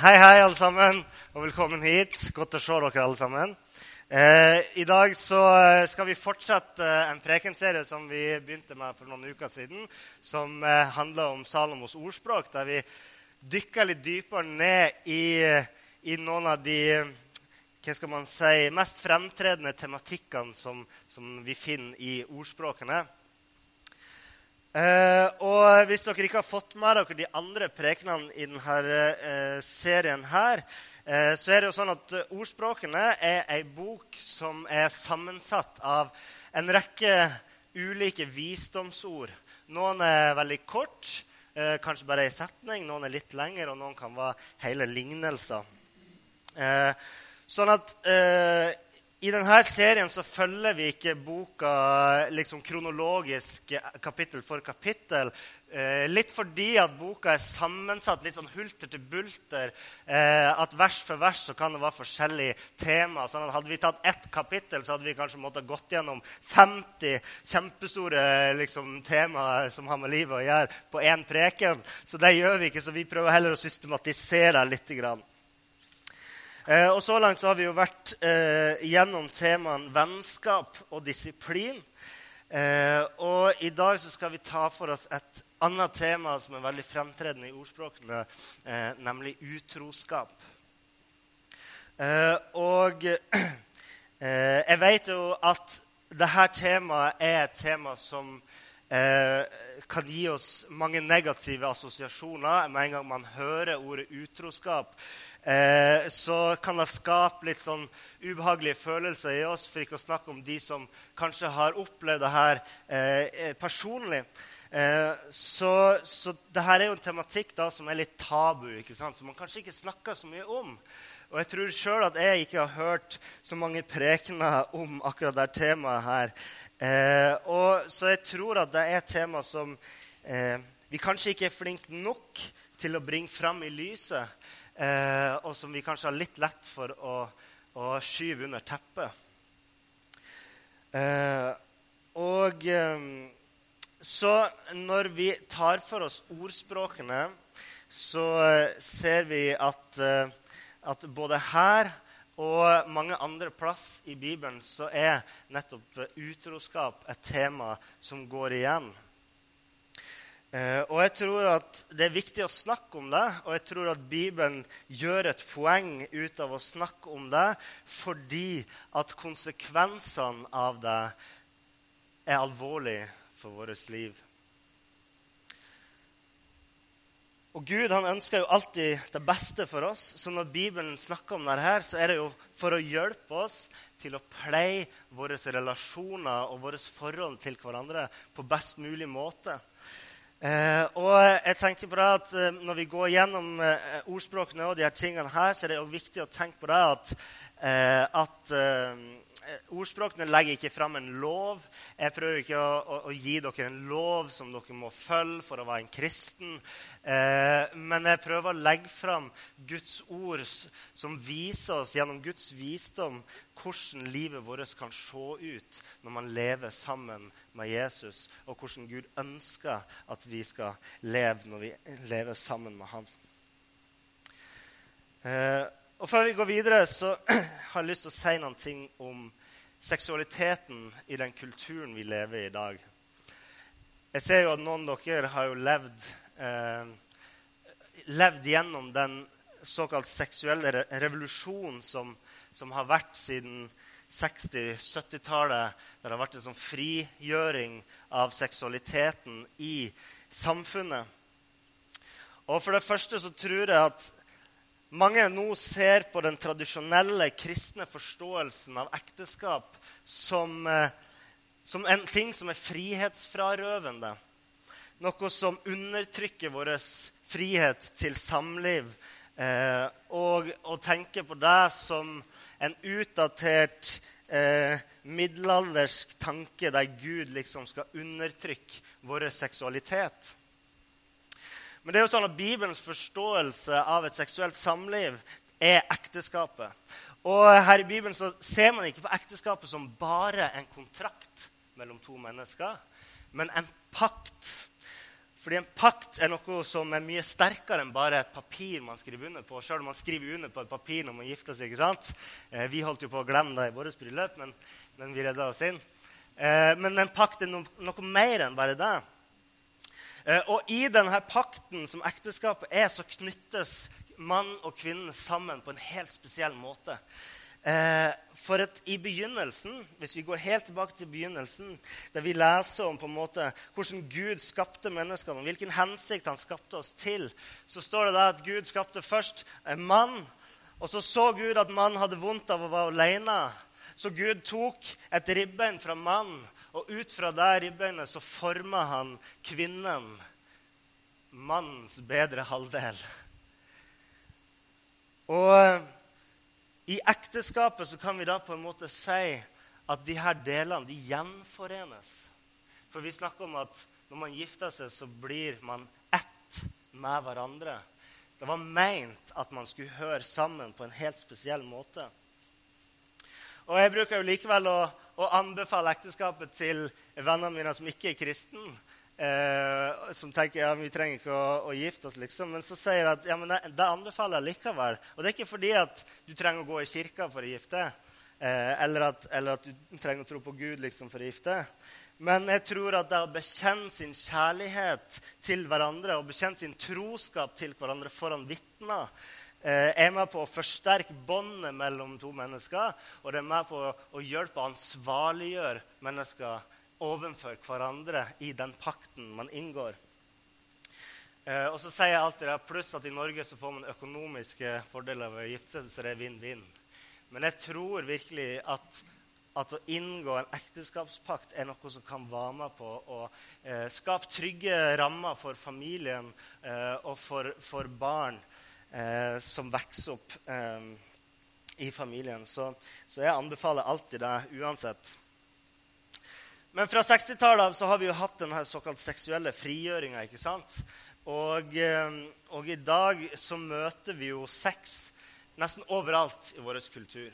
Hei, hei, alle sammen, og velkommen hit. Godt å se dere alle sammen. Eh, I dag så eh, skal vi fortsette eh, en prekenserie som vi begynte med for noen uker siden, som eh, handler om Salomos ordspråk, der vi dykker litt dypere ned i, i noen av de hva skal man si, mest fremtredende tematikkene som, som vi finner i ordspråkene. Eh, og hvis dere ikke har fått med dere de andre prekenene i denne eh, serien her, eh, så er det jo sånn at Ordspråkene er ei bok som er sammensatt av en rekke ulike visdomsord. Noen er veldig kort, kanskje bare ei setning. Noen er litt lengre, og noen kan være hele lignelser. Sånn at i denne serien så følger vi ikke boka liksom kronologisk kapittel for kapittel. Eh, litt fordi at boka er sammensatt litt sånn hulter til bulter. Eh, at vers for vers så kan det være forskjellige tema. Sånn hadde vi tatt ett kapittel, så hadde vi kanskje måttet gått gjennom 50 kjempestore liksom, temaer som har med livet å gjøre, på én preken. Så det gjør vi ikke, så vi prøver heller å systematisere litt. Grann. Eh, og Så langt så har vi jo vært eh, gjennom temaene vennskap og disiplin. Eh, og I dag så skal vi ta for oss et annet tema som er veldig fremtredende i ordspråkene, eh, nemlig utroskap. Eh, og eh, jeg vet jo at dette temaet er et tema som kan gi oss mange negative assosiasjoner med en gang man hører ordet utroskap eh, så kan det skape litt sånn ubehagelige følelser i oss, for ikke å snakke om de som kanskje har opplevd det her eh, eh personlig. Så, så her er jo en tematikk da, som er litt tabu, ikke sant? som man kanskje ikke snakker så mye om. Og jeg tror sjøl at jeg ikke har hørt så mange prekener om akkurat det temaet her. Eh, og, så jeg tror at det er et tema som eh, vi kanskje ikke er flinke nok til å bringe fram i lyset eh, og som vi kanskje har litt lett for å, å skyve under teppet. Eh, og eh, så når vi tar for oss ordspråkene, så eh, ser vi at, eh, at både her og mange andre plass i Bibelen så er nettopp utroskap et tema som går igjen. Eh, og jeg tror at Det er viktig å snakke om det, og jeg tror at Bibelen gjør et poeng ut av å snakke om det fordi at konsekvensene av det er alvorlige for vårt liv. Og Gud han ønsker jo alltid det beste for oss, så når Bibelen snakker om dette, så er det jo for å hjelpe oss til å pleie våre relasjoner og vårt forhold til hverandre på best mulig måte. Eh, og jeg tenker på det at eh, Når vi går gjennom eh, ordspråkene, og de her tingene her, så er det jo viktig å tenke på det at, eh, at eh, ordspråkene legger ikke fram en lov. Jeg prøver ikke å, å, å, gi dere en lov som dere må følge for å være en kristen. Eh, men jeg prøver å legge fram Guds ord som viser oss gjennom Guds visdom hvordan livet vårt kan se ut når man lever sammen med Jesus, og hvordan Gud ønsker at vi skal leve når vi lever sammen med Han. Eh, og Før vi går videre, så har jeg lyst til å si noen ting om seksualiteten i den kulturen vi lever i i dag. Jeg ser jo at noen av dere har jo levd, eh, levd gjennom den såkalt seksuelle revolusjonen som, som har vært siden 60-70-tallet, der det har vært en sånn frigjøring av seksualiteten i samfunnet. Og For det første så tror jeg at mange nå ser på den tradisjonelle kristne forståelsen av ekteskap som, eh, som en ting som er frihetsfrarøvende. Noe som undertrykker vår frihet til samliv. Eh, og, å tenke på det som en utdatert eh, middelaldersk tanke der Gud liksom skal undertrykke vår seksualitet. Men det er jo sånn at Bibelens forståelse av et seksuelt samliv er ekteskapet. Og her i Bibelen så ser man ikke på ekteskapet som bare en kontrakt mellom to mennesker, men en pakt. Fordi en pakt er noe som er mye sterkere enn bare et papir man skriver under på. Selv om man skriver under på et papir når man gifter seg. ikke sant? Eh, vi holdt jo på å glemme det i vårt bryllup, men, men, vi redda oss inn. Eh, men en pakt er no, noe mer enn bare det. Eh, og i denne pakten som ekteskapet er, så knyttes mann og kvinne sammen på en helt spesiell måte. Eh, for at i begynnelsen, hvis vi går helt tilbake til begynnelsen, der vi leser om på en måte hvordan Gud skapte menneskene, og hvilken hensikt han skapte oss til, så står det der at Gud skapte først en mann. Og så så Gud at mannen hadde vondt av å være alene. Så Gud tok et ribbein fra mannen, og ut fra det ribbeinet så former han kvinnen, mannens bedre halvdel. Og i ekteskapet så kan vi da på en måte si at de her delene de gjenforenes. For vi snakker om at når man gifter seg, så blir man ett med hverandre. Det var meint at man skulle høre sammen på en helt spesiell måte. Og Jeg bruker jo likevel å, å anbefale ekteskapet til vennene mine som ikke er kristen, eh, som tenker ja, vi trenger ikke å, å, gifte oss, liksom. Men så sier jeg at ja, men det, det, anbefaler jeg likevel. Og det er ikke fordi at du trenger å gå i kirka for å gifte eh, eller, at, eller, at, du trenger å tro på Gud liksom, for å gifte. Men jeg tror at det å bekjenne sin kjærlighet til hverandre og bekjenne sin troskap til hverandre foran vitner er med på å forsterke båndet mellom to mennesker, og det er med på å hjelpe og ansvarliggjøre mennesker overfor hverandre i den pakten man inngår. Eh, og så sier jeg alltid det, Pluss at i Norge så får man økonomiske fordeler ved å gifte seg, så det er vinn-vinn. Men jeg tror virkelig at, at, å inngå en ekteskapspakt er noe som kan være med på å eh, skape trygge rammer for familien eh, og for, for barn eh, som vokser opp eh, i familien. Så, så jeg anbefaler alltid det uansett. Men fra 60-tallet så har vi jo hatt denne såkalt seksuelle frigjøringa. Og, eh, og, i dag så møter vi jo sex nesten overalt i vår kultur.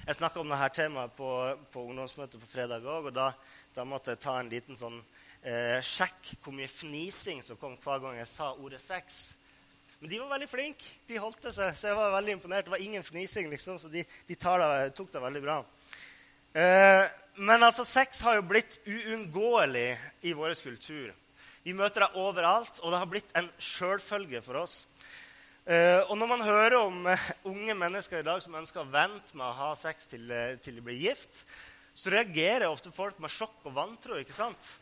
Jeg snakka om dette temaet på, på ungdomsmøtet på fredag òg. Og da, da, måtte jeg ta en liten sånn eh, sjekk hvor mye fnising som kom hver gang jeg sa ordet sex. Men de var veldig flinke. De holdt det seg, så jeg var veldig imponert. Det var ingen fnising, liksom, så de, de det, tok det veldig bra. Eh, men altså, sex har jo blitt uunngåelig i vår kultur. Vi møter det overalt, og det har blitt en sjølfølge for oss. Eh, og når man hører om eh, unge mennesker i dag som ønsker å vente med å ha sex til, til de blir gift, så reagerer ofte folk med sjokk og vantro. ikke sant?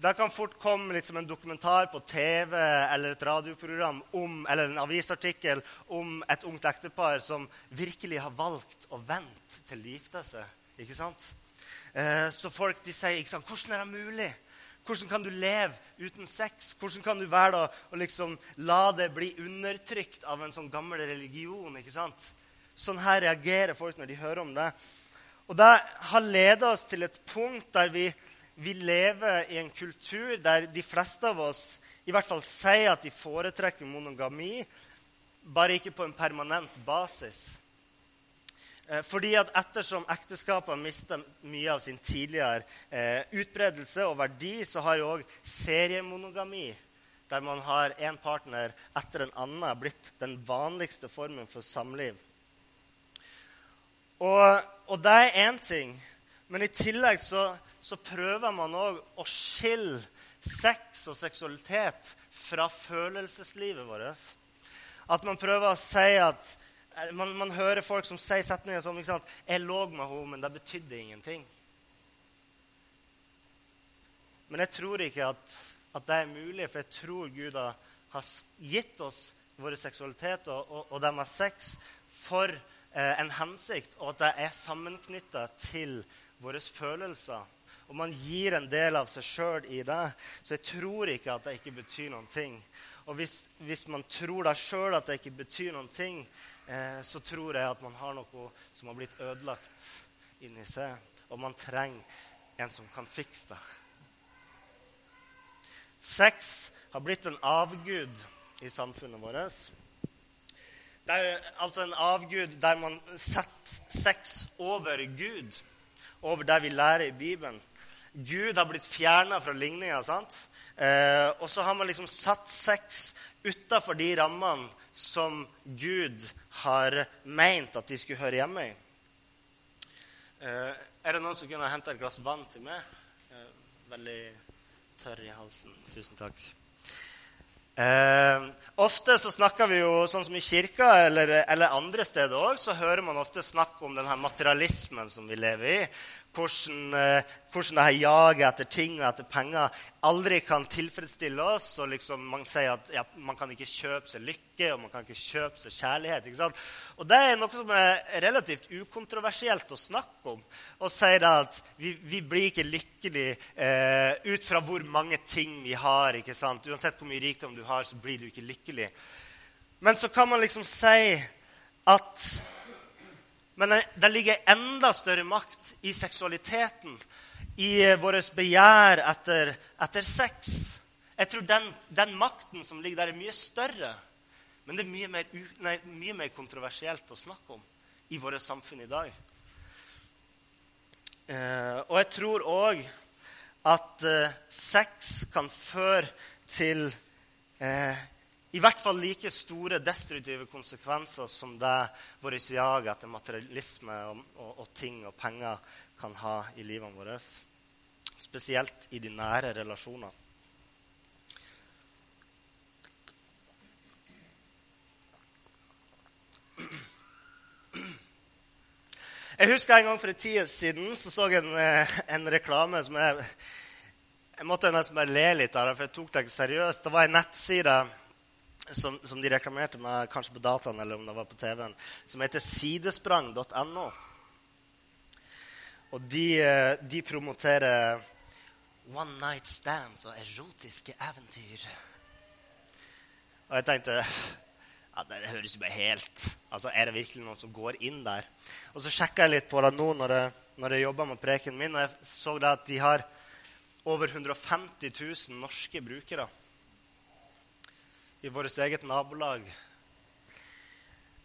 Det kan fort komme liksom en dokumentar på TV eller et radioprogram om, eller en avisartikkel om et ungt ektepar som virkelig har valgt å vente til de gifter seg. Ikke sant? Eh, så folk de sier ikke sant, 'Hvordan er det mulig?' Hvordan kan du leve uten sex? Hvordan kan du være da, og liksom la det bli undertrykt av en sånn gammel religion? ikke sant? Sånn her reagerer folk når de hører om det. Og det har ledet oss til et punkt der vi vi lever i en kultur der de fleste av oss i hvert fall sier at de foretrekker monogami, bare ikke på en permanent basis. Eh, fordi at Ettersom ekteskapet har mistet mye av sin tidligere eh, utbredelse og verdi, så har jo òg seriemonogami, der man har én partner etter en annen, blitt den vanligste formen for samliv. Og, og det er én ting, men i tillegg så så prøver man òg å skille sex og seksualitet fra følelseslivet vårt. At man prøver å si at eh, Man, man hører folk som sier setninger som ikke sant, 'Jeg lå med henne, men det betydde ingenting'. Men jeg tror ikke at, at, det er mulig, for jeg tror Gud har gitt oss vår seksualitet og, og, og det med sex for eh, en hensikt, og at det er sammenknytta til våre følelser og man gir en del av seg sjøl i det. Så jeg tror ikke at det ikke betyr noen ting. Og hvis, hvis man tror da sjøl at det ikke betyr noen ting, eh, så tror jeg at man har noe som har blitt ødelagt inni seg. Og man trenger en som kan fikse det. Sex har blitt en avgud i samfunnet vårt. Det er altså en avgud der man setter sex over Gud, over det vi lærer i Bibelen. Gud har blitt fjerna fra ligninga. Eh, og så har man liksom satt sex utafor de rammene som Gud har meint at de skulle høre hjemme i. Eh, er det noen som kunne hente et glass vann til meg? Eh, veldig tørr i halsen. Tusen takk. Eh, ofte så snakker vi jo, sånn som i kirka eller, eller andre steder òg, så hører man ofte snakk om denne materialismen som vi lever i hvordan, eh, hvordan det her jaget etter ting og etter penger aldri kan tilfredsstille oss. og liksom Man sier at ja, man kan ikke kjøpe seg lykke og man kan ikke kjøpe seg kjærlighet. ikke sant? Og Det er noe som er relativt ukontroversielt å snakke om. Og sier at vi, vi, blir ikke lykkelige eh, ut fra hvor mange ting vi har. ikke sant? Uansett hvor mye rikdom du har, så blir du ikke lykkelig. Men så kan man liksom si at men det ligger enda større makt i seksualiteten, i vårt begjær etter, etter, sex. Jeg tror den, den, makten som ligger der, er mye større. Men det er mye mer, nei, mye mer kontroversielt å snakke om i våre samfunn i dag. Eh, og jeg tror òg at eh, sex kan føre til eh, i hvert fall like store destruktive konsekvenser som det vårt jag etter materialisme og, og, og, ting og penger kan ha i livene våre. Spesielt i de nære relasjoner. Jeg husker en gang for en tid siden så så jeg en, eh, en reklame som jeg Jeg måtte nesten bare le litt av det, for jeg tok det ikke seriøst. Det var en nettside som, som, de reklamerte med kanskje på dataen eller om det var på TV-en, som heter sidesprang.no. Og de, eh, de, promoterer one night stands og erotiske eventyr. Og jeg tenkte ja, Det høres jo bare helt altså Er det virkelig noen som går inn der? Og så sjekka jeg litt på det nå når jeg, når jeg jobba med preken min, og jeg så at de har over 150 000 norske brukere i vårt eget nabolag.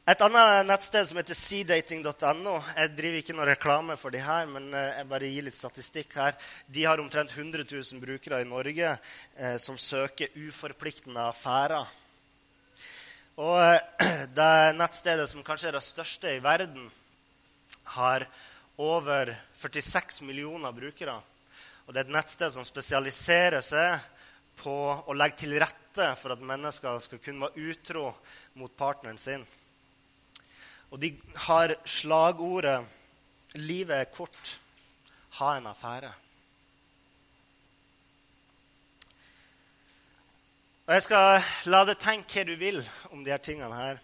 Et annet nettsted som heter cdating.no Jeg driver ikke noe reklame for de her, men eh, jeg bare gir litt statistikk her. De har omtrent 100 000 brukere i Norge eh, som søker uforpliktende affærer. Og eh, det nettstedet som kanskje er det største i verden, har over 46 millioner brukere. Og det er et nettsted som spesialiserer seg på å legge til rette for at mennesker skal kunne være utro mot partneren sin. Og de har slagordet 'Livet er kort. Ha en affære'. Og Jeg skal la deg tenke hva du vil om de her tingene her.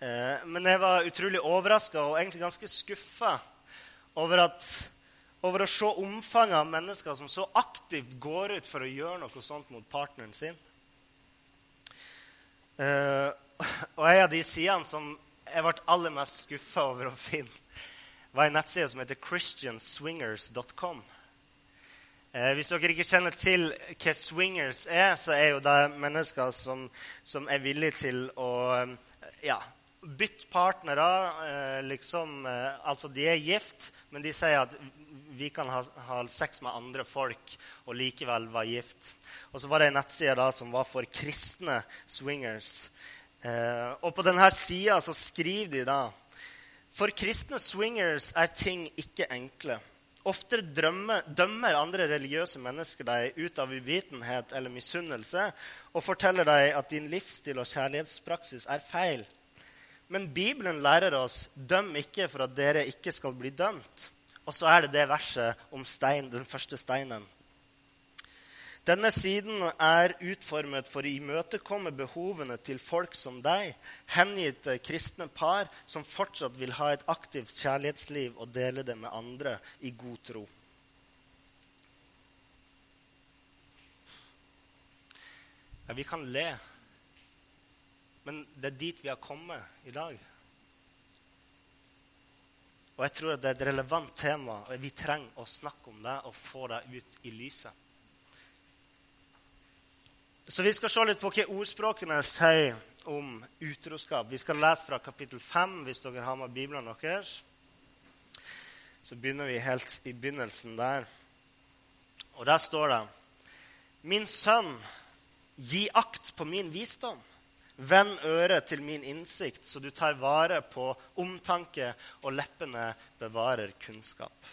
Eh, men jeg var utrolig overraska og egentlig ganske skuffa over at over å se omfanget av mennesker som så aktivt går ut for å gjøre noe sånt mot partneren sin. Uh, og en av de sidene som jeg ble aller mest skuffa over å finne, var en nettside som heter christianswingers.com. Eh, hvis dere ikke kjenner til hva swingers er, så er jo det mennesker som, som er villige til å ja, bytte partnere. Eh, liksom, eh, altså, de er gift, men de sier at vi kan ha, ha, sex med andre folk og likevel være gift. Og så var det en nettside da som var for kristne swingers. Eh, og på denne sida så skriver de da For kristne swingers er ting ikke enkle. Ofte dømmer andre religiøse mennesker deg ut av uvitenhet eller misunnelse og forteller deg at din livsstil og kjærlighetspraksis er feil. Men Bibelen lærer oss døm ikke for at dere ikke skal bli dømt. Og så er det det verset om stein, den første steinen. Denne siden er utformet for å imøtekomme behovene til folk som deg, hengitte kristne par som fortsatt vil ha et aktivt kjærlighetsliv og dele det med andre i god tro. Ja, vi kan le, men det er dit vi har kommet i dag. Og jeg tror at det er et relevant tema, og vi trenger å snakke om det og få det ut i lyset. Så vi skal se litt på hva ordspråkene sier om utroskap. Vi skal lese fra kapittel 5 hvis dere har med Bibelen deres. Så begynner vi helt i begynnelsen der. Og der står det Min sønn, gi akt på min visdom. Vend øret til min innsikt, så du tar vare på omtanke, og leppene bevarer kunnskap.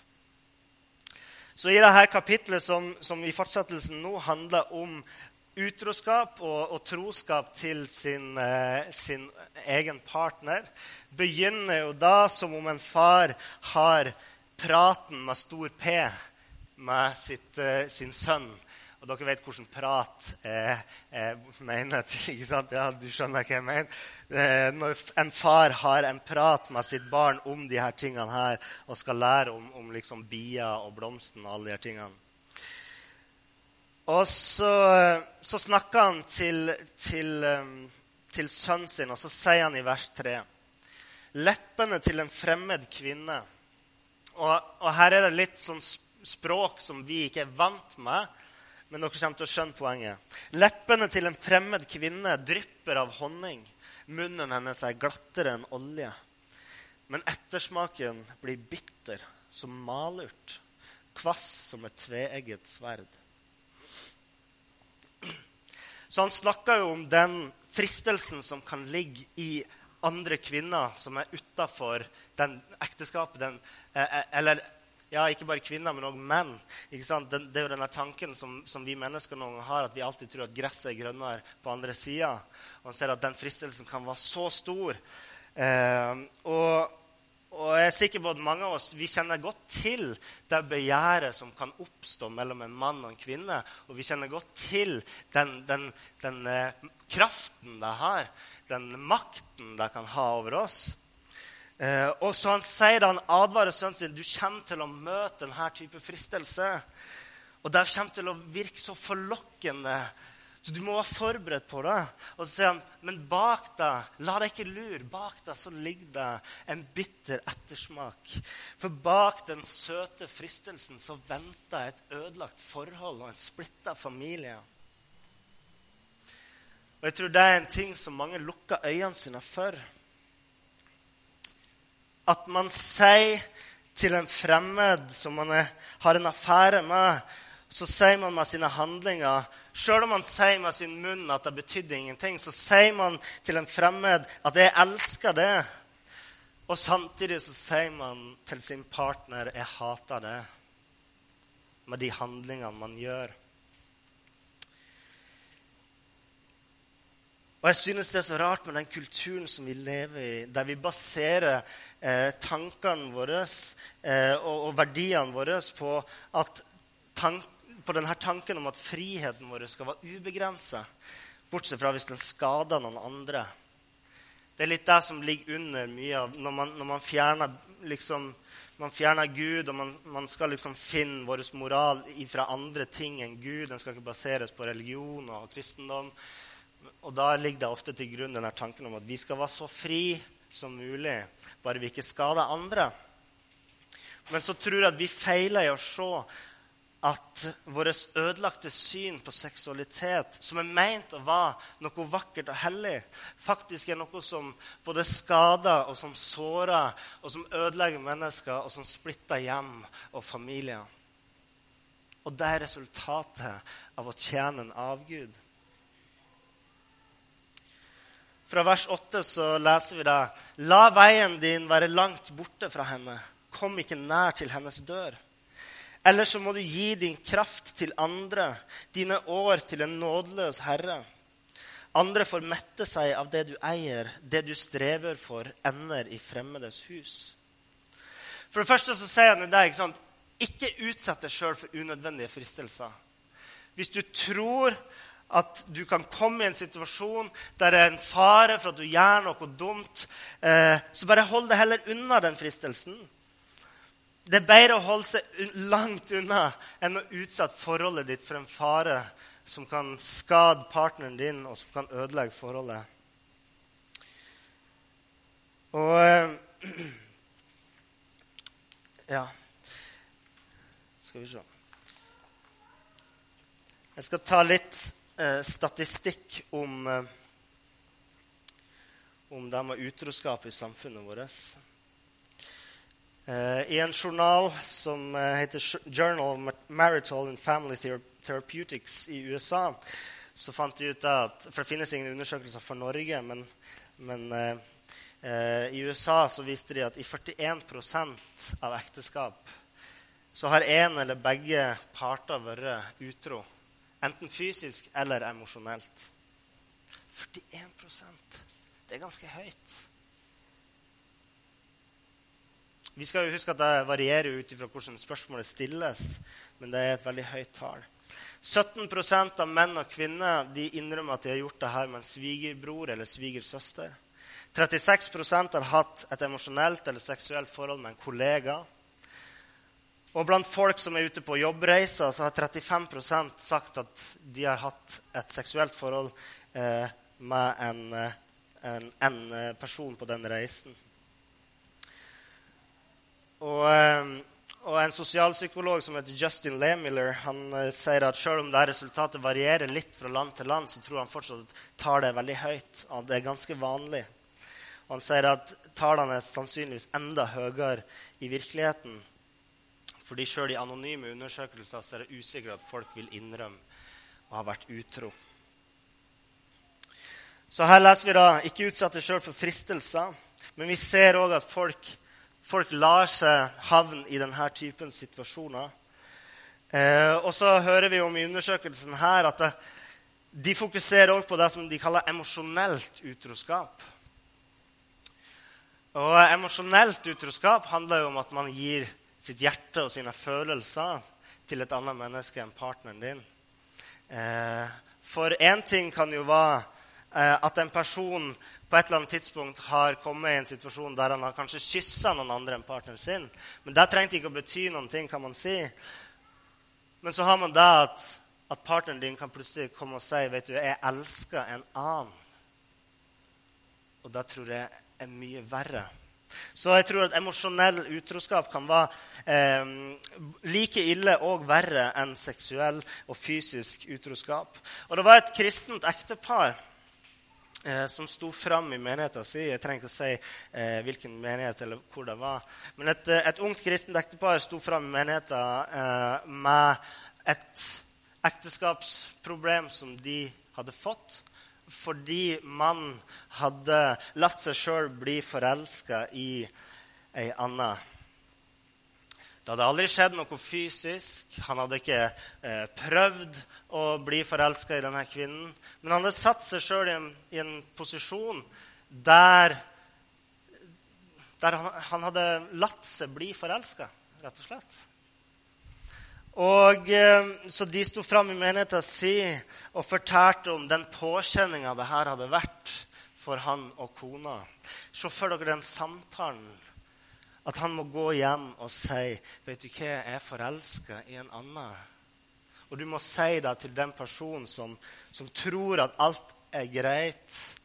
Så i dette kapitlet, som, som i fortsettelsen nå handler om utroskap og, og troskap til sin, eh, sin, egen partner, begynner jo da som om en far har praten med stor P med sitt, eh, sin sønn. Og dere vet hvordan prat eh, eh, mener. sant? Ja, du skjønner hva jeg mener. Eh, når en far har en prat med sitt barn om de her tingene her, og skal lære om, om liksom bier og blomsten og alle de her tingene. Og så, så snakker han til, til, um, til, sønnen sin, og så sier han i vers 3 Leppene til en fremmed kvinne. Og, og, her er det litt sånn språk som vi ikke er vant med, men dere kommer til å skjønne poenget. Leppene til en fremmed kvinne drypper av honning. Munnen hennes er glattere enn olje. Men ettersmaken blir bitter som malurt, kvass som et tveegget sverd. Så han snakker jo om den fristelsen som kan ligge i andre kvinner som er utafor ekteskapet. Den, eh, eh, eller ja, ikke bare kvinner, men òg menn. Den, det er jo denne tanken som, som, vi mennesker noen har, at vi alltid tror at gresset er grønnere på andre sida. Og man ser at den fristelsen kan være så stor. Eh, og og jeg er sikker på at mange av oss vi kjenner godt til det begjæret som kan oppstå mellom en mann og en kvinne. Og vi kjenner godt til den, den, den eh, kraften det har, den makten det kan ha over oss. Eh, og så han sier da han advarer sønnen sin du kommer til å møte denne type fristelse. Og det kommer til å virke så forlokkende så du må være forberedt på det. Og så sier han, men bak deg, la deg ikke lure, bak deg så ligger det en bitter ettersmak. For bak den søte fristelsen så venter et ødelagt forhold og en splitta familie. Og jeg tror det er en ting som mange lukker øynene sine for. At man sier til en fremmed som man er, har en affære med, så sier man med sine handlinger Sjøl om man sier med sin munn at det betydde ingenting, så sier man til en fremmed at 'jeg elsker det'. Og samtidig så sier man til sin partner 'jeg hater det', med de handlingene man gjør. Og jeg synes det er så rart med den kulturen som vi lever i, der vi baserer eh, tankene våre eh, og, og, verdiene våre på tank, på denne tanken om at friheten vår skal være ubegrensa, bortsett fra hvis den skader noen andre. Det er litt det som ligger under mye av når man, når man fjerner liksom, man fjerner Gud, og man, man skal liksom finne vår moral fra andre ting enn Gud. Den skal ikke baseres på religion og kristendom. Og da ligger det ofte til grunn denne tanken om at vi skal være så fri som mulig, bare vi ikke skader andre. Men så tror jeg at vi feiler i å se at vårt ødelagte syn på seksualitet, som er meint å være noe vakkert og hellig, faktisk er noe som både skader og som sårer, og som ødelegger mennesker, og som splitter hjem og familier. Og det er resultatet av å tjene en avgud. Fra vers 8 så leser vi da La veien din være langt borte fra henne. Kom ikke nær til hennes dør. Eller så må du gi din kraft til andre, dine år til en nådeløs herre. Andre får mette seg av det du eier, det du strever for, ender i fremmedes hus. For det første så sier han i deg, ikke sant? Ikke utsett deg sjøl for unødvendige fristelser. Hvis du tror at du kan komme i en situasjon der det er en fare for at du gjør noe dumt, eh, så bare hold deg heller unna den fristelsen. Det er bedre å holde seg langt unna enn å utsette forholdet ditt for en fare som kan skade partneren din, og som kan ødelegge forholdet. Og eh, Ja Skal vi se Jeg skal ta litt eh, statistikk om, eh, om det med utroskap i samfunnet vårt. Eh, I en journal som eh, heter Journal of Marital and Family Therapeutics i USA, så fant de ut at For det finnes ingen undersøkelser for Norge, men, men eh, i USA så viste de at i 41% av ekteskap så har en eller begge parter vært utro. Enten fysisk eller emosjonelt. 41% Det er ganske høyt. Vi skal jo huske at det varierer ut ifra hvordan spørsmålet stilles, men det er et veldig høyt tall. 17% av menn og kvinner de innrømmer at de har gjort det her med en svigerbror eller svigersøster. 36% har hatt et emosjonelt eller seksuelt forhold med en kollega. Og blant folk som er ute på jobbreiser, så har 35% sagt at de har hatt et seksuelt forhold eh, med en, eh, en, en person på den reisen. Og, ehm, og, en sosialpsykolog som heter Justin Lehmiller, han sier at selv om det resultatet varierer litt fra land til land, så tror han fortsatt at tallet er veldig høyt. Og det er ganske vanlig. Og han sier at tallene er sannsynligvis enda høyere i virkeligheten. Fordi sjøl i anonyme undersøkelser så er det usikkert at folk vil innrømme å ha vært utro. Så her leser vi da ikke utsatte sjøl for fristelser, men vi ser òg at folk folk lar seg havne i denne typen situasjoner. Eh, og så hører vi om i undersøkelsen her at det, de fokuserer òg på det som de kaller emosjonelt utroskap. Og Emosjonelt utroskap handler jo om at man gir sitt hjerte og sine følelser til et annet menneske enn partneren din. Eh, for én ting kan jo være eh, at en person på et eller annet tidspunkt har kommet i en situasjon der han har kanskje kyssa noen andre enn partneren sin. Men det trengte ikke å bety noen ting, kan man si. Men så har man det at, at partneren din kan plutselig komme og si vet du, 'Jeg elsker en annen'. Og det tror jeg er mye verre. Så jeg tror at emosjonell utroskap kan være eh, like ille og verre enn seksuell og fysisk utroskap. Og det var et kristent ektepar eh, som sto fram i menigheten sin. Jeg trenger ikke å si eh, hvilken menighet eller hvor det var. Men et, eh, et ungt kristent ektepar sto fram i menigheten eh, med et ekteskapsproblem som de hadde fått fordi mannen hadde latt seg sjøl bli forelska i ei anna det hadde aldri skjedd noe fysisk. Han hadde ikke eh, prøvd å bli forelska i denne kvinnen. Men han hadde satt seg sjøl i, i, en posisjon der, der han, han, hadde latt seg bli forelska, rett og slett. Og eh, Så de sto fram i menigheten sin og fortalte om den påkjenninga det her hadde vært for han og kona. Se for dere den samtalen at han må gå hjem og si 'Vet du hva, jeg er forelska i en annen.' Og du må si det til den personen som, som tror at alt er greit,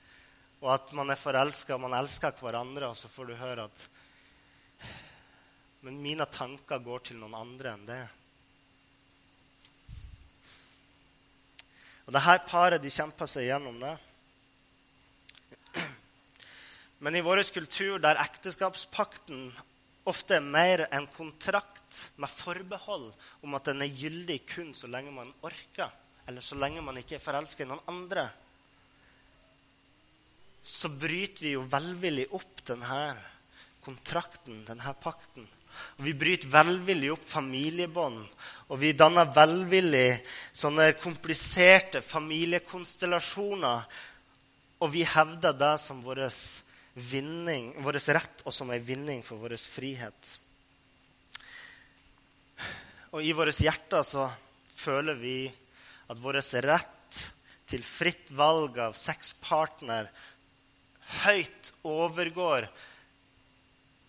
og at man er forelska og man elsker hverandre, og så får du høre at Men mine tanker går til noen andre enn det. Og det her paret de kjemper seg gjennom det. Men i vår kultur, der ekteskapspakten ofte er mer en kontrakt med forbehold om at den er gyldig kun så lenge man orker, eller så lenge man ikke er forelska i noen andre, så bryter vi jo velvillig opp denne kontrakten, denne pakten. Og vi bryter velvillig opp familiebånd, og vi danner velvillig sånne kompliserte familiekonstellasjoner. Og vi hevder det som vår rett og som en vinning for vår frihet. Og i våre hjerter så føler vi at vår rett til fritt valg av sexpartner høyt overgår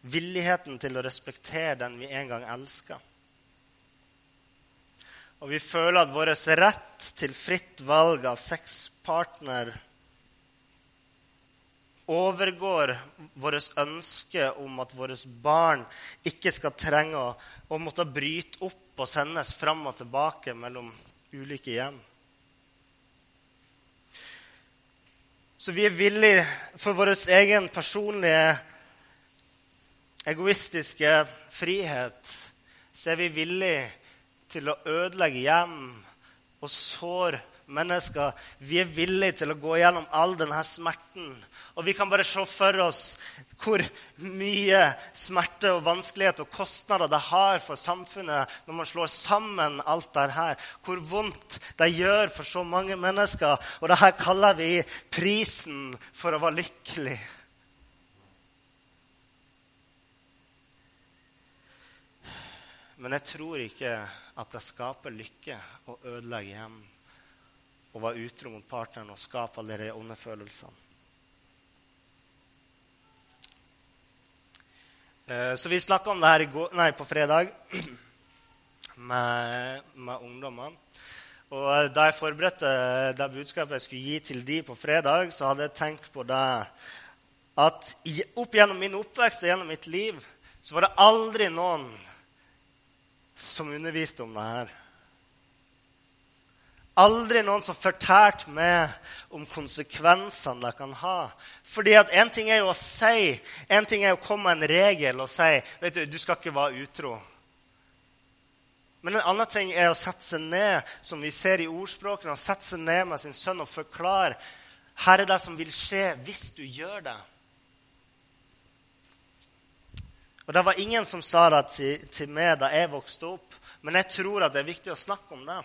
villigheten til å respektere den vi en gang elska. Og vi føler at vår rett til fritt valg av sexpartner overgår vårt ønske om at våre barn ikke skal trenge å, å måtte bryte opp og sendes fram og tilbake mellom ulike hjem. Så vi er villige for vår egen personlige egoistiske frihet, så er vi villige til å ødelegge hjem og såre mennesker. Vi er villige til å gå gjennom all denne smerten. Og vi kan bare se for oss hvor mye smerte og vanskelighet og kostnader det har for samfunnet når man slår sammen alt dette her. Hvor vondt det gjør for så mange mennesker. Og dette kaller vi prisen for å være lykkelig. Men jeg tror ikke at det skaper lykke å ødelegge hjem og være utro mot partneren og skape alle de onde følelsene. Eh, så vi snakka om det her går, nei, på fredag med, med ungdommene. Og da jeg forberedte det budskapet jeg skulle gi til de på fredag, så hadde jeg tenkt på det at opp gjennom min oppvekst og gjennom mitt liv så var det aldri noen som underviste om det her. Aldri noen som fortalte meg om konsekvensene det kan ha. Fordi at Én ting er jo å si, en ting er å komme med en regel og si vet du, du skal ikke være utro. Men en annen ting er å sette seg ned, som vi ser i ordspråkene, å sette seg ned med sin sønn og forklare her er det som vil skje hvis du gjør det. Og Det var ingen som sa det til, til meg da jeg vokste opp, men jeg tror at det er viktig å snakke om det.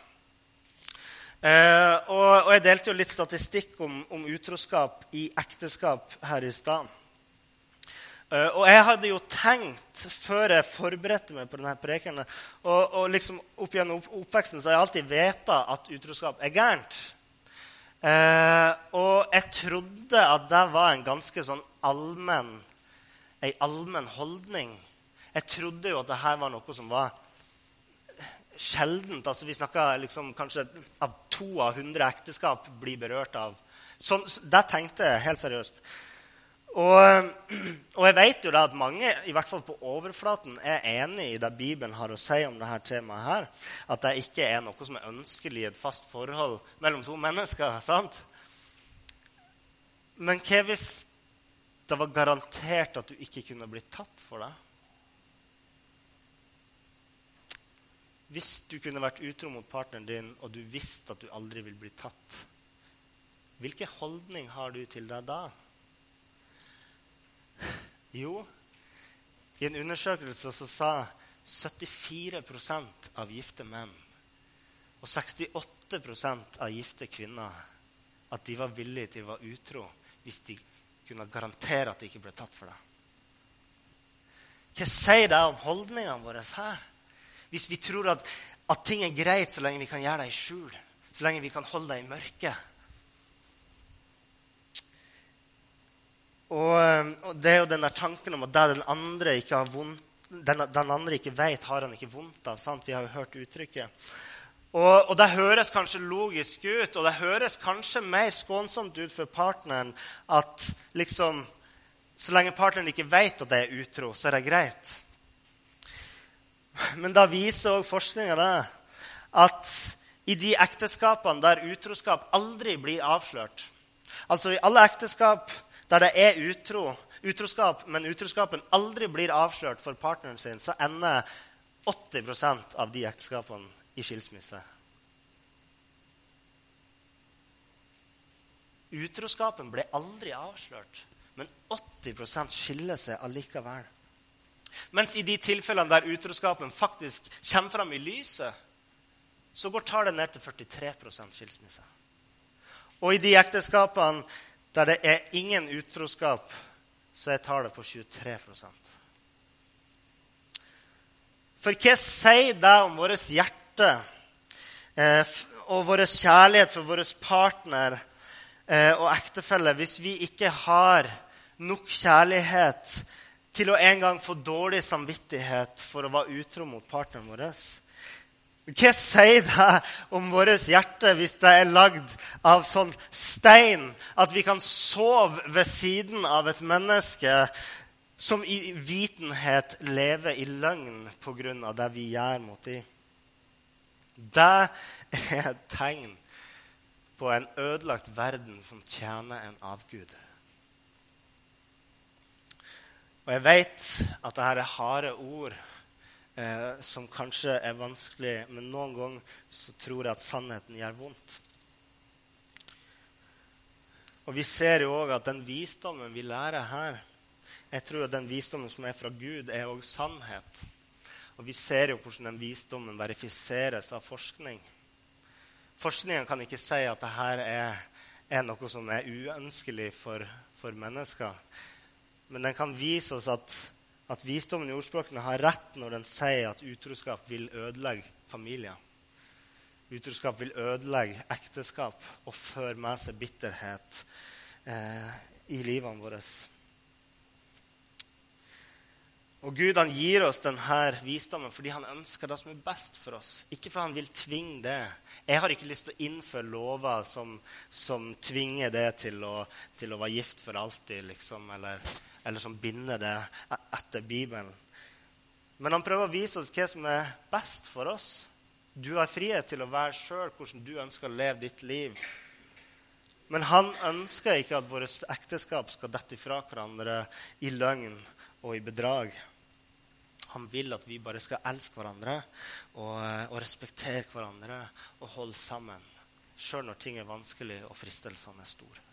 Eh, og, og, jeg delte jo litt statistikk om, om utroskap i ekteskap her i stad. Eh, og jeg hadde jo tenkt, før jeg forberedte meg på denne prekenen og, og liksom Opp gjennom oppveksten så har jeg alltid veta at utroskap er gærent. Eh, og jeg trodde at det var en ganske sånn allmenn ei allmenn holdning. Jeg trodde jo at dette var noe som var sjeldent. Altså, vi snakka liksom kanskje av to av hundre ekteskap blir berørt av. Sånn, det tenkte jeg helt seriøst. Og, og, jeg vet jo da at mange, i hvert fall på overflaten, er enig i det Bibelen har å si om dette temaet. her, At det ikke er noe som er ønskelig i et fast forhold mellom to mennesker. sant? Men hva hvis det var garantert at du ikke kunne bli tatt for det? Hvis du kunne vært utro mot partneren din, og du visste at du aldri vil bli tatt, hvilken holdning har du til deg da? Jo, i en undersøkelse så sa 74% av gifte menn og 68% av gifte kvinner at de var villige til å være utro hvis de kunne garantere at de ikke ble tatt for det. Hva sier det om holdningene våre her? Hvis vi tror at, at, ting er greit så lenge vi kan gjøre det i skjul, så lenge vi kan holde det i mørket. Og, og, det er jo den der tanken om at det den andre ikke har vondt den, den andre ikke vet, har han ikke vondt av. Sant? Vi har jo hørt uttrykket. Og, og, det høres kanskje logisk ut, og det høres kanskje mer skånsomt ut for partneren at liksom Så lenge partneren ikke vet at det er utro, så er det greit. Men da viser òg forskninga at i de ekteskapene der utroskap aldri blir avslørt Altså i alle ekteskap der det er utro, utroskap, men utroskapen aldri blir avslørt for partneren sin, så ender 80% av de ekteskapene i skilsmisse. Utroskapen ble aldri avslørt, men 80 skiller seg allikevel. Mens i de tilfellene der utroskapen faktisk kommer fram i lyset, så går tallet ned til 43% skilsmisse. Og i de ekteskapene der det er ingen utroskap, så er tallet på 23 For hva sier det om vårt hjerte? Hjerte eh, og vår kjærlighet for vår partner eh, og ektefelle hvis vi ikke har nok kjærlighet til å en gang få dårlig samvittighet for å være utro mot partneren vår? Hva sier det om vårt hjerte hvis det er lagd av sånn stein at vi kan sove ved siden av et menneske som i vitenhet lever i løgn pga. det vi gjør mot dem? Det er et tegn på en ødelagt verden som tjener en avgud. Og jeg vet at dette er harde ord eh, som kanskje er vanskelig, men noen ganger så tror jeg at sannheten gjør vondt. Og vi ser jo òg at den visdommen vi lærer her Jeg tror at den visdommen som er fra Gud, er òg sannhet. Og vi ser jo hvordan den visdommen verifiseres av forskning. Forskningen kan ikke si at dette er, er noe som er uønskelig for, for mennesker. Men den kan vise oss at, at visdommen i ordspråkene har rett når den sier at utroskap vil ødelegge familier. Utroskap vil ødelegge ekteskap og føre med seg bitterhet eh, i livene våre. Og Gud han gir oss denne visdommen fordi han ønsker det som er best for oss. Ikke fordi han vil tvinge det. Jeg har ikke lyst til å innføre lover som, som tvinger det til å, til å, være gift for alltid, liksom, eller, eller, som binder det etter Bibelen. Men han prøver å vise oss hva som er best for oss. Du har frihet til å være sjøl hvordan du ønsker å leve ditt liv. Men han ønsker ikke at våre ekteskap skal dette fra hverandre i løgn og i bedrag. Han vil at vi bare skal elske hverandre og, og respektere hverandre og holde sammen. Sjøl når ting er vanskelig og fristelsene er store.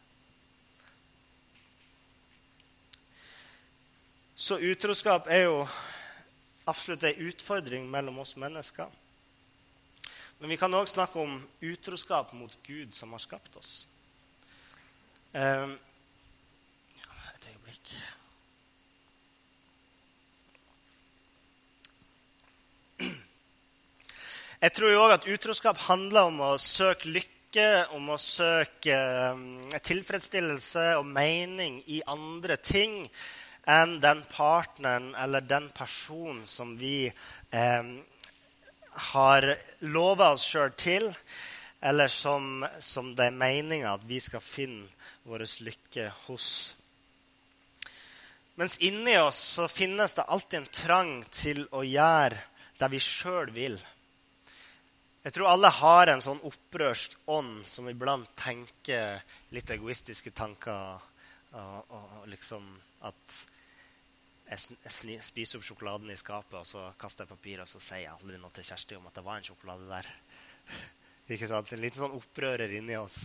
Så utroskap er jo absolutt ei utfordring mellom oss mennesker. Men vi kan òg snakke om utroskap mot Gud, som har skapt oss. Um, et øyeblikk. Jeg tror jo òg at utroskap handler om å søke lykke, om å søke um, tilfredsstillelse og mening i andre ting enn den partneren eller den personen som vi eh, har lova oss sjøl til, eller som, som det er meninga at vi skal finne vår lykke hos. Mens inni oss så finnes det alltid en trang til å gjøre det vi sjøl vil. Jeg tror alle har en sånn opprørsk ånd som iblant tenker litt egoistiske tanker. Og, og, liksom at jeg, jeg, spiser opp sjokoladen i skapet, og så kaster jeg papir, og så sier jeg aldri noe til Kjersti om at det var en sjokolade der. Ikke sant? En liten sånn opprører inni oss.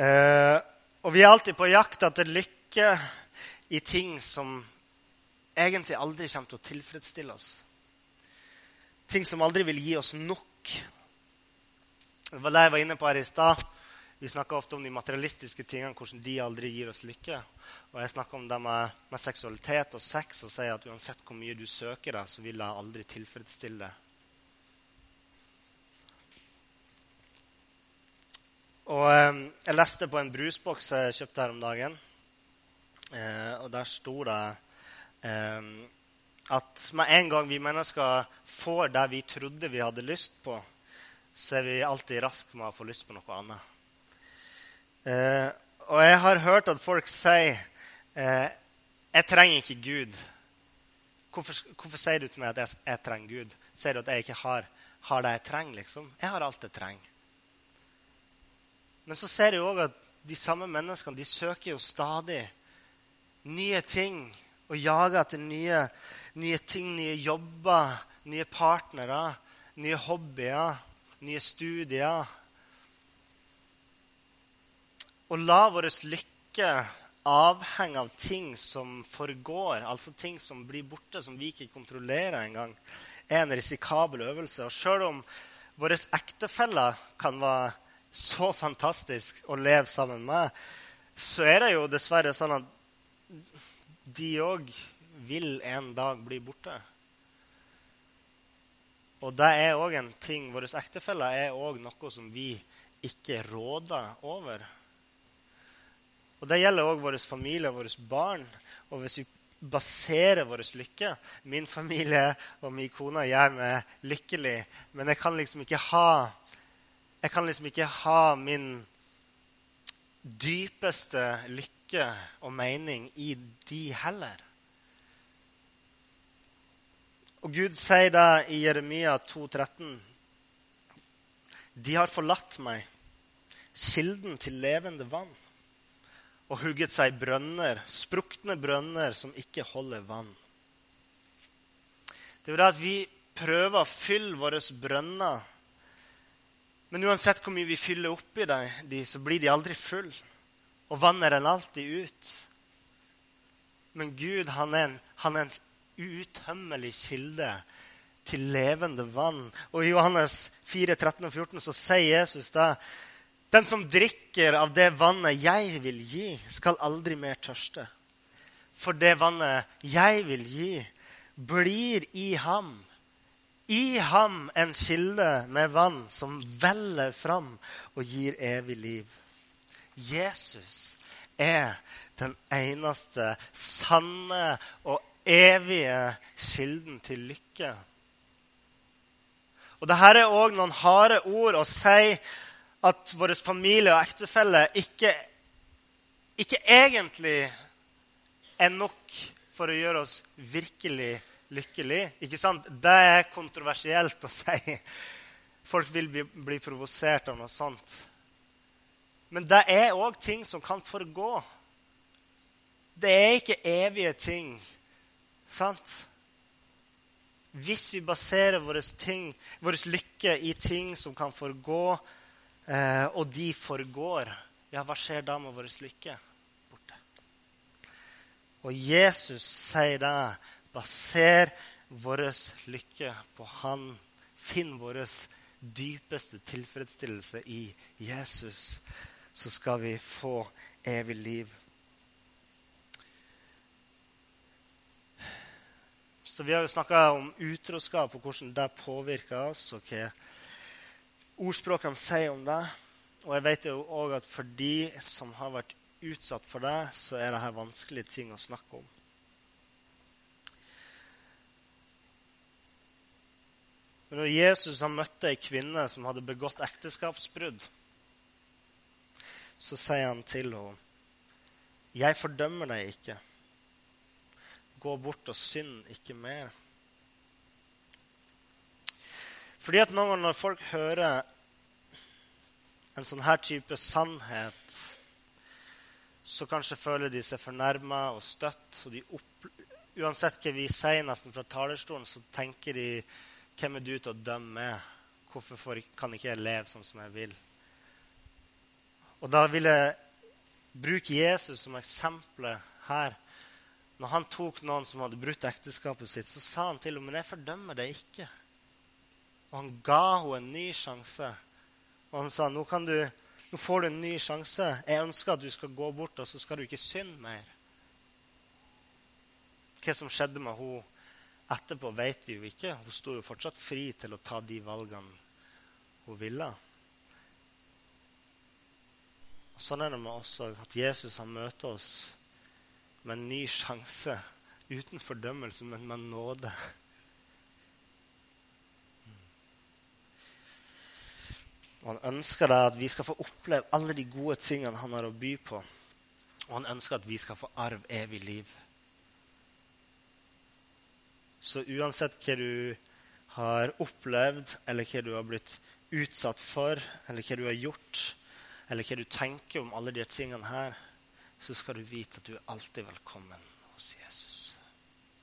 Uh, og vi er alltid på jakt etter lykke i ting som egentlig aldri kommer til å tilfredsstille oss. Ting som aldri vil gi oss nok. Det var det jeg var inne på her i stad. Vi snakker ofte om de materialistiske tingene, hvordan de aldri gir oss lykke. Og jeg snakker om det med, med seksualitet og sex og sier at uansett hvor mye du søker det, så vil det aldri tilfredsstille deg. Og eh, Jeg leste på en brusboks jeg kjøpte her om dagen. Eh, og Der sto det eh, at med en gang vi mennesker får det vi trodde vi hadde lyst på, så er vi alltid raske med å få lyst på noe annet. Eh, og jeg har hørt at folk sier eh, 'Jeg trenger ikke Gud'. Hvorfor, hvorfor, sier du til meg at jeg, jeg, trenger Gud? Sier du at jeg ikke har, har det jeg trenger? liksom? Jeg har alt jeg trenger. Men så ser jeg òg at de samme menneskene de søker jo stadig nye ting og jager etter nye nye ting, nye jobber, nye partnere, nye hobbyer, nye studier. Og la vår lykke avhenge av ting som forgår, altså ting som blir borte, som vi ikke kontrollerer engang, er en risikabel øvelse. Og sjøl om våre ektefeller kan være så fantastisk å leve sammen med, så er det jo dessverre sånn at de òg vil en dag bli borte. Og det er òg en ting Våre ektefeller er òg noe som vi ikke råder over. Og Det gjelder òg vår familie og våre barn. Og hvis vi baserer vår lykke Min familie og min kone gjør meg lykkelig, men jeg kan liksom ikke ha jeg kan liksom ikke ha min dypeste lykke og mening i de heller. Og Gud sier det i Jeremia 2,13. De har forlatt meg, kilden til levende vann, og hugget seg brønner, sprukne brønner som ikke holder vann. Det er jo det at vi prøver å fylle våre brønner. Men uansett hvor mye vi fyller oppi dem, så blir de aldri full. Og vannet renner alltid ut. Men Gud han er en, han er en uuttømmelig kilde til levende vann. Og i Johannes 4, 13 og 14 så sier Jesus da den som drikker av det vannet jeg vil gi, skal aldri mer tørste. For det vannet jeg vil gi, blir i ham. I ham en kilde med vann som veller fram og gir evig liv. Jesus er den eneste sanne og evige kilden til lykke. Og Dette er òg noen harde ord å si at vår familie og ektefelle ikke, ikke egentlig er nok for å gjøre oss virkelig lykkelig. Ikke sant? Det er kontroversielt å si. Folk vil bli, bli provosert av noe sånt. Men det er òg ting som kan forgå. Det er ikke evige ting. Sant? Hvis vi baserer vår, lykke i ting som kan forgå, eh, og de forgår, ja, hva skjer da med vår lykke? Borte. Og Jesus sier det. Baser vår lykke på Han. Finn vår dypeste tilfredsstillelse i Jesus så skal vi få evig liv. Så Vi har jo snakka om utroskap og hvordan det påvirker oss, og hva ordspråkene sier om det. Og jeg vet jo òg at for de som har vært utsatt for det, så er dette vanskelige ting å snakke om. Men når Jesus har møtt ei kvinne som hadde begått ekteskapsbrudd, så sier han til henne, 'Jeg fordømmer deg ikke. Gå bort og synd ikke mer.' Fordi at noen ganger når folk hører en sånn her type sannhet, så kanskje føler de seg fornærma og støtt. og opp, Uansett hva vi sier nesten fra talerstolen, så tenker de 'Hvem er du til å dømme?' Hvorfor kan ikke jeg leve sånn som jeg vil? Og da vil jeg bruke Jesus som eksempel her. Når han tok noen som hadde brutt ekteskapet sitt, så sa han til henne men jeg fordømmer det ikke. Og han ga henne en ny sjanse. Og han sa nå, du, nå får du en ny sjanse. Jeg ønsker at du skal gå bort, og så skal du ikke synde mer. Hva som skjedde med henne etterpå, vet vi jo ikke. Hun sto jo fortsatt fri til å ta de valgene hun ville. Og Sånn er det med oss òg, at Jesus har møter oss med en ny sjanse. Uten fordømmelse, men med nåde. Og Han ønsker da at vi skal få oppleve alle de gode tingene han har å by på. Og han ønsker at vi skal få arv evig liv. Så uansett hva du har opplevd, eller hva du har blitt utsatt for, eller hva du har gjort, eller hva du tenker om alle de tingene her, så skal du vite at du er alltid velkommen hos Jesus.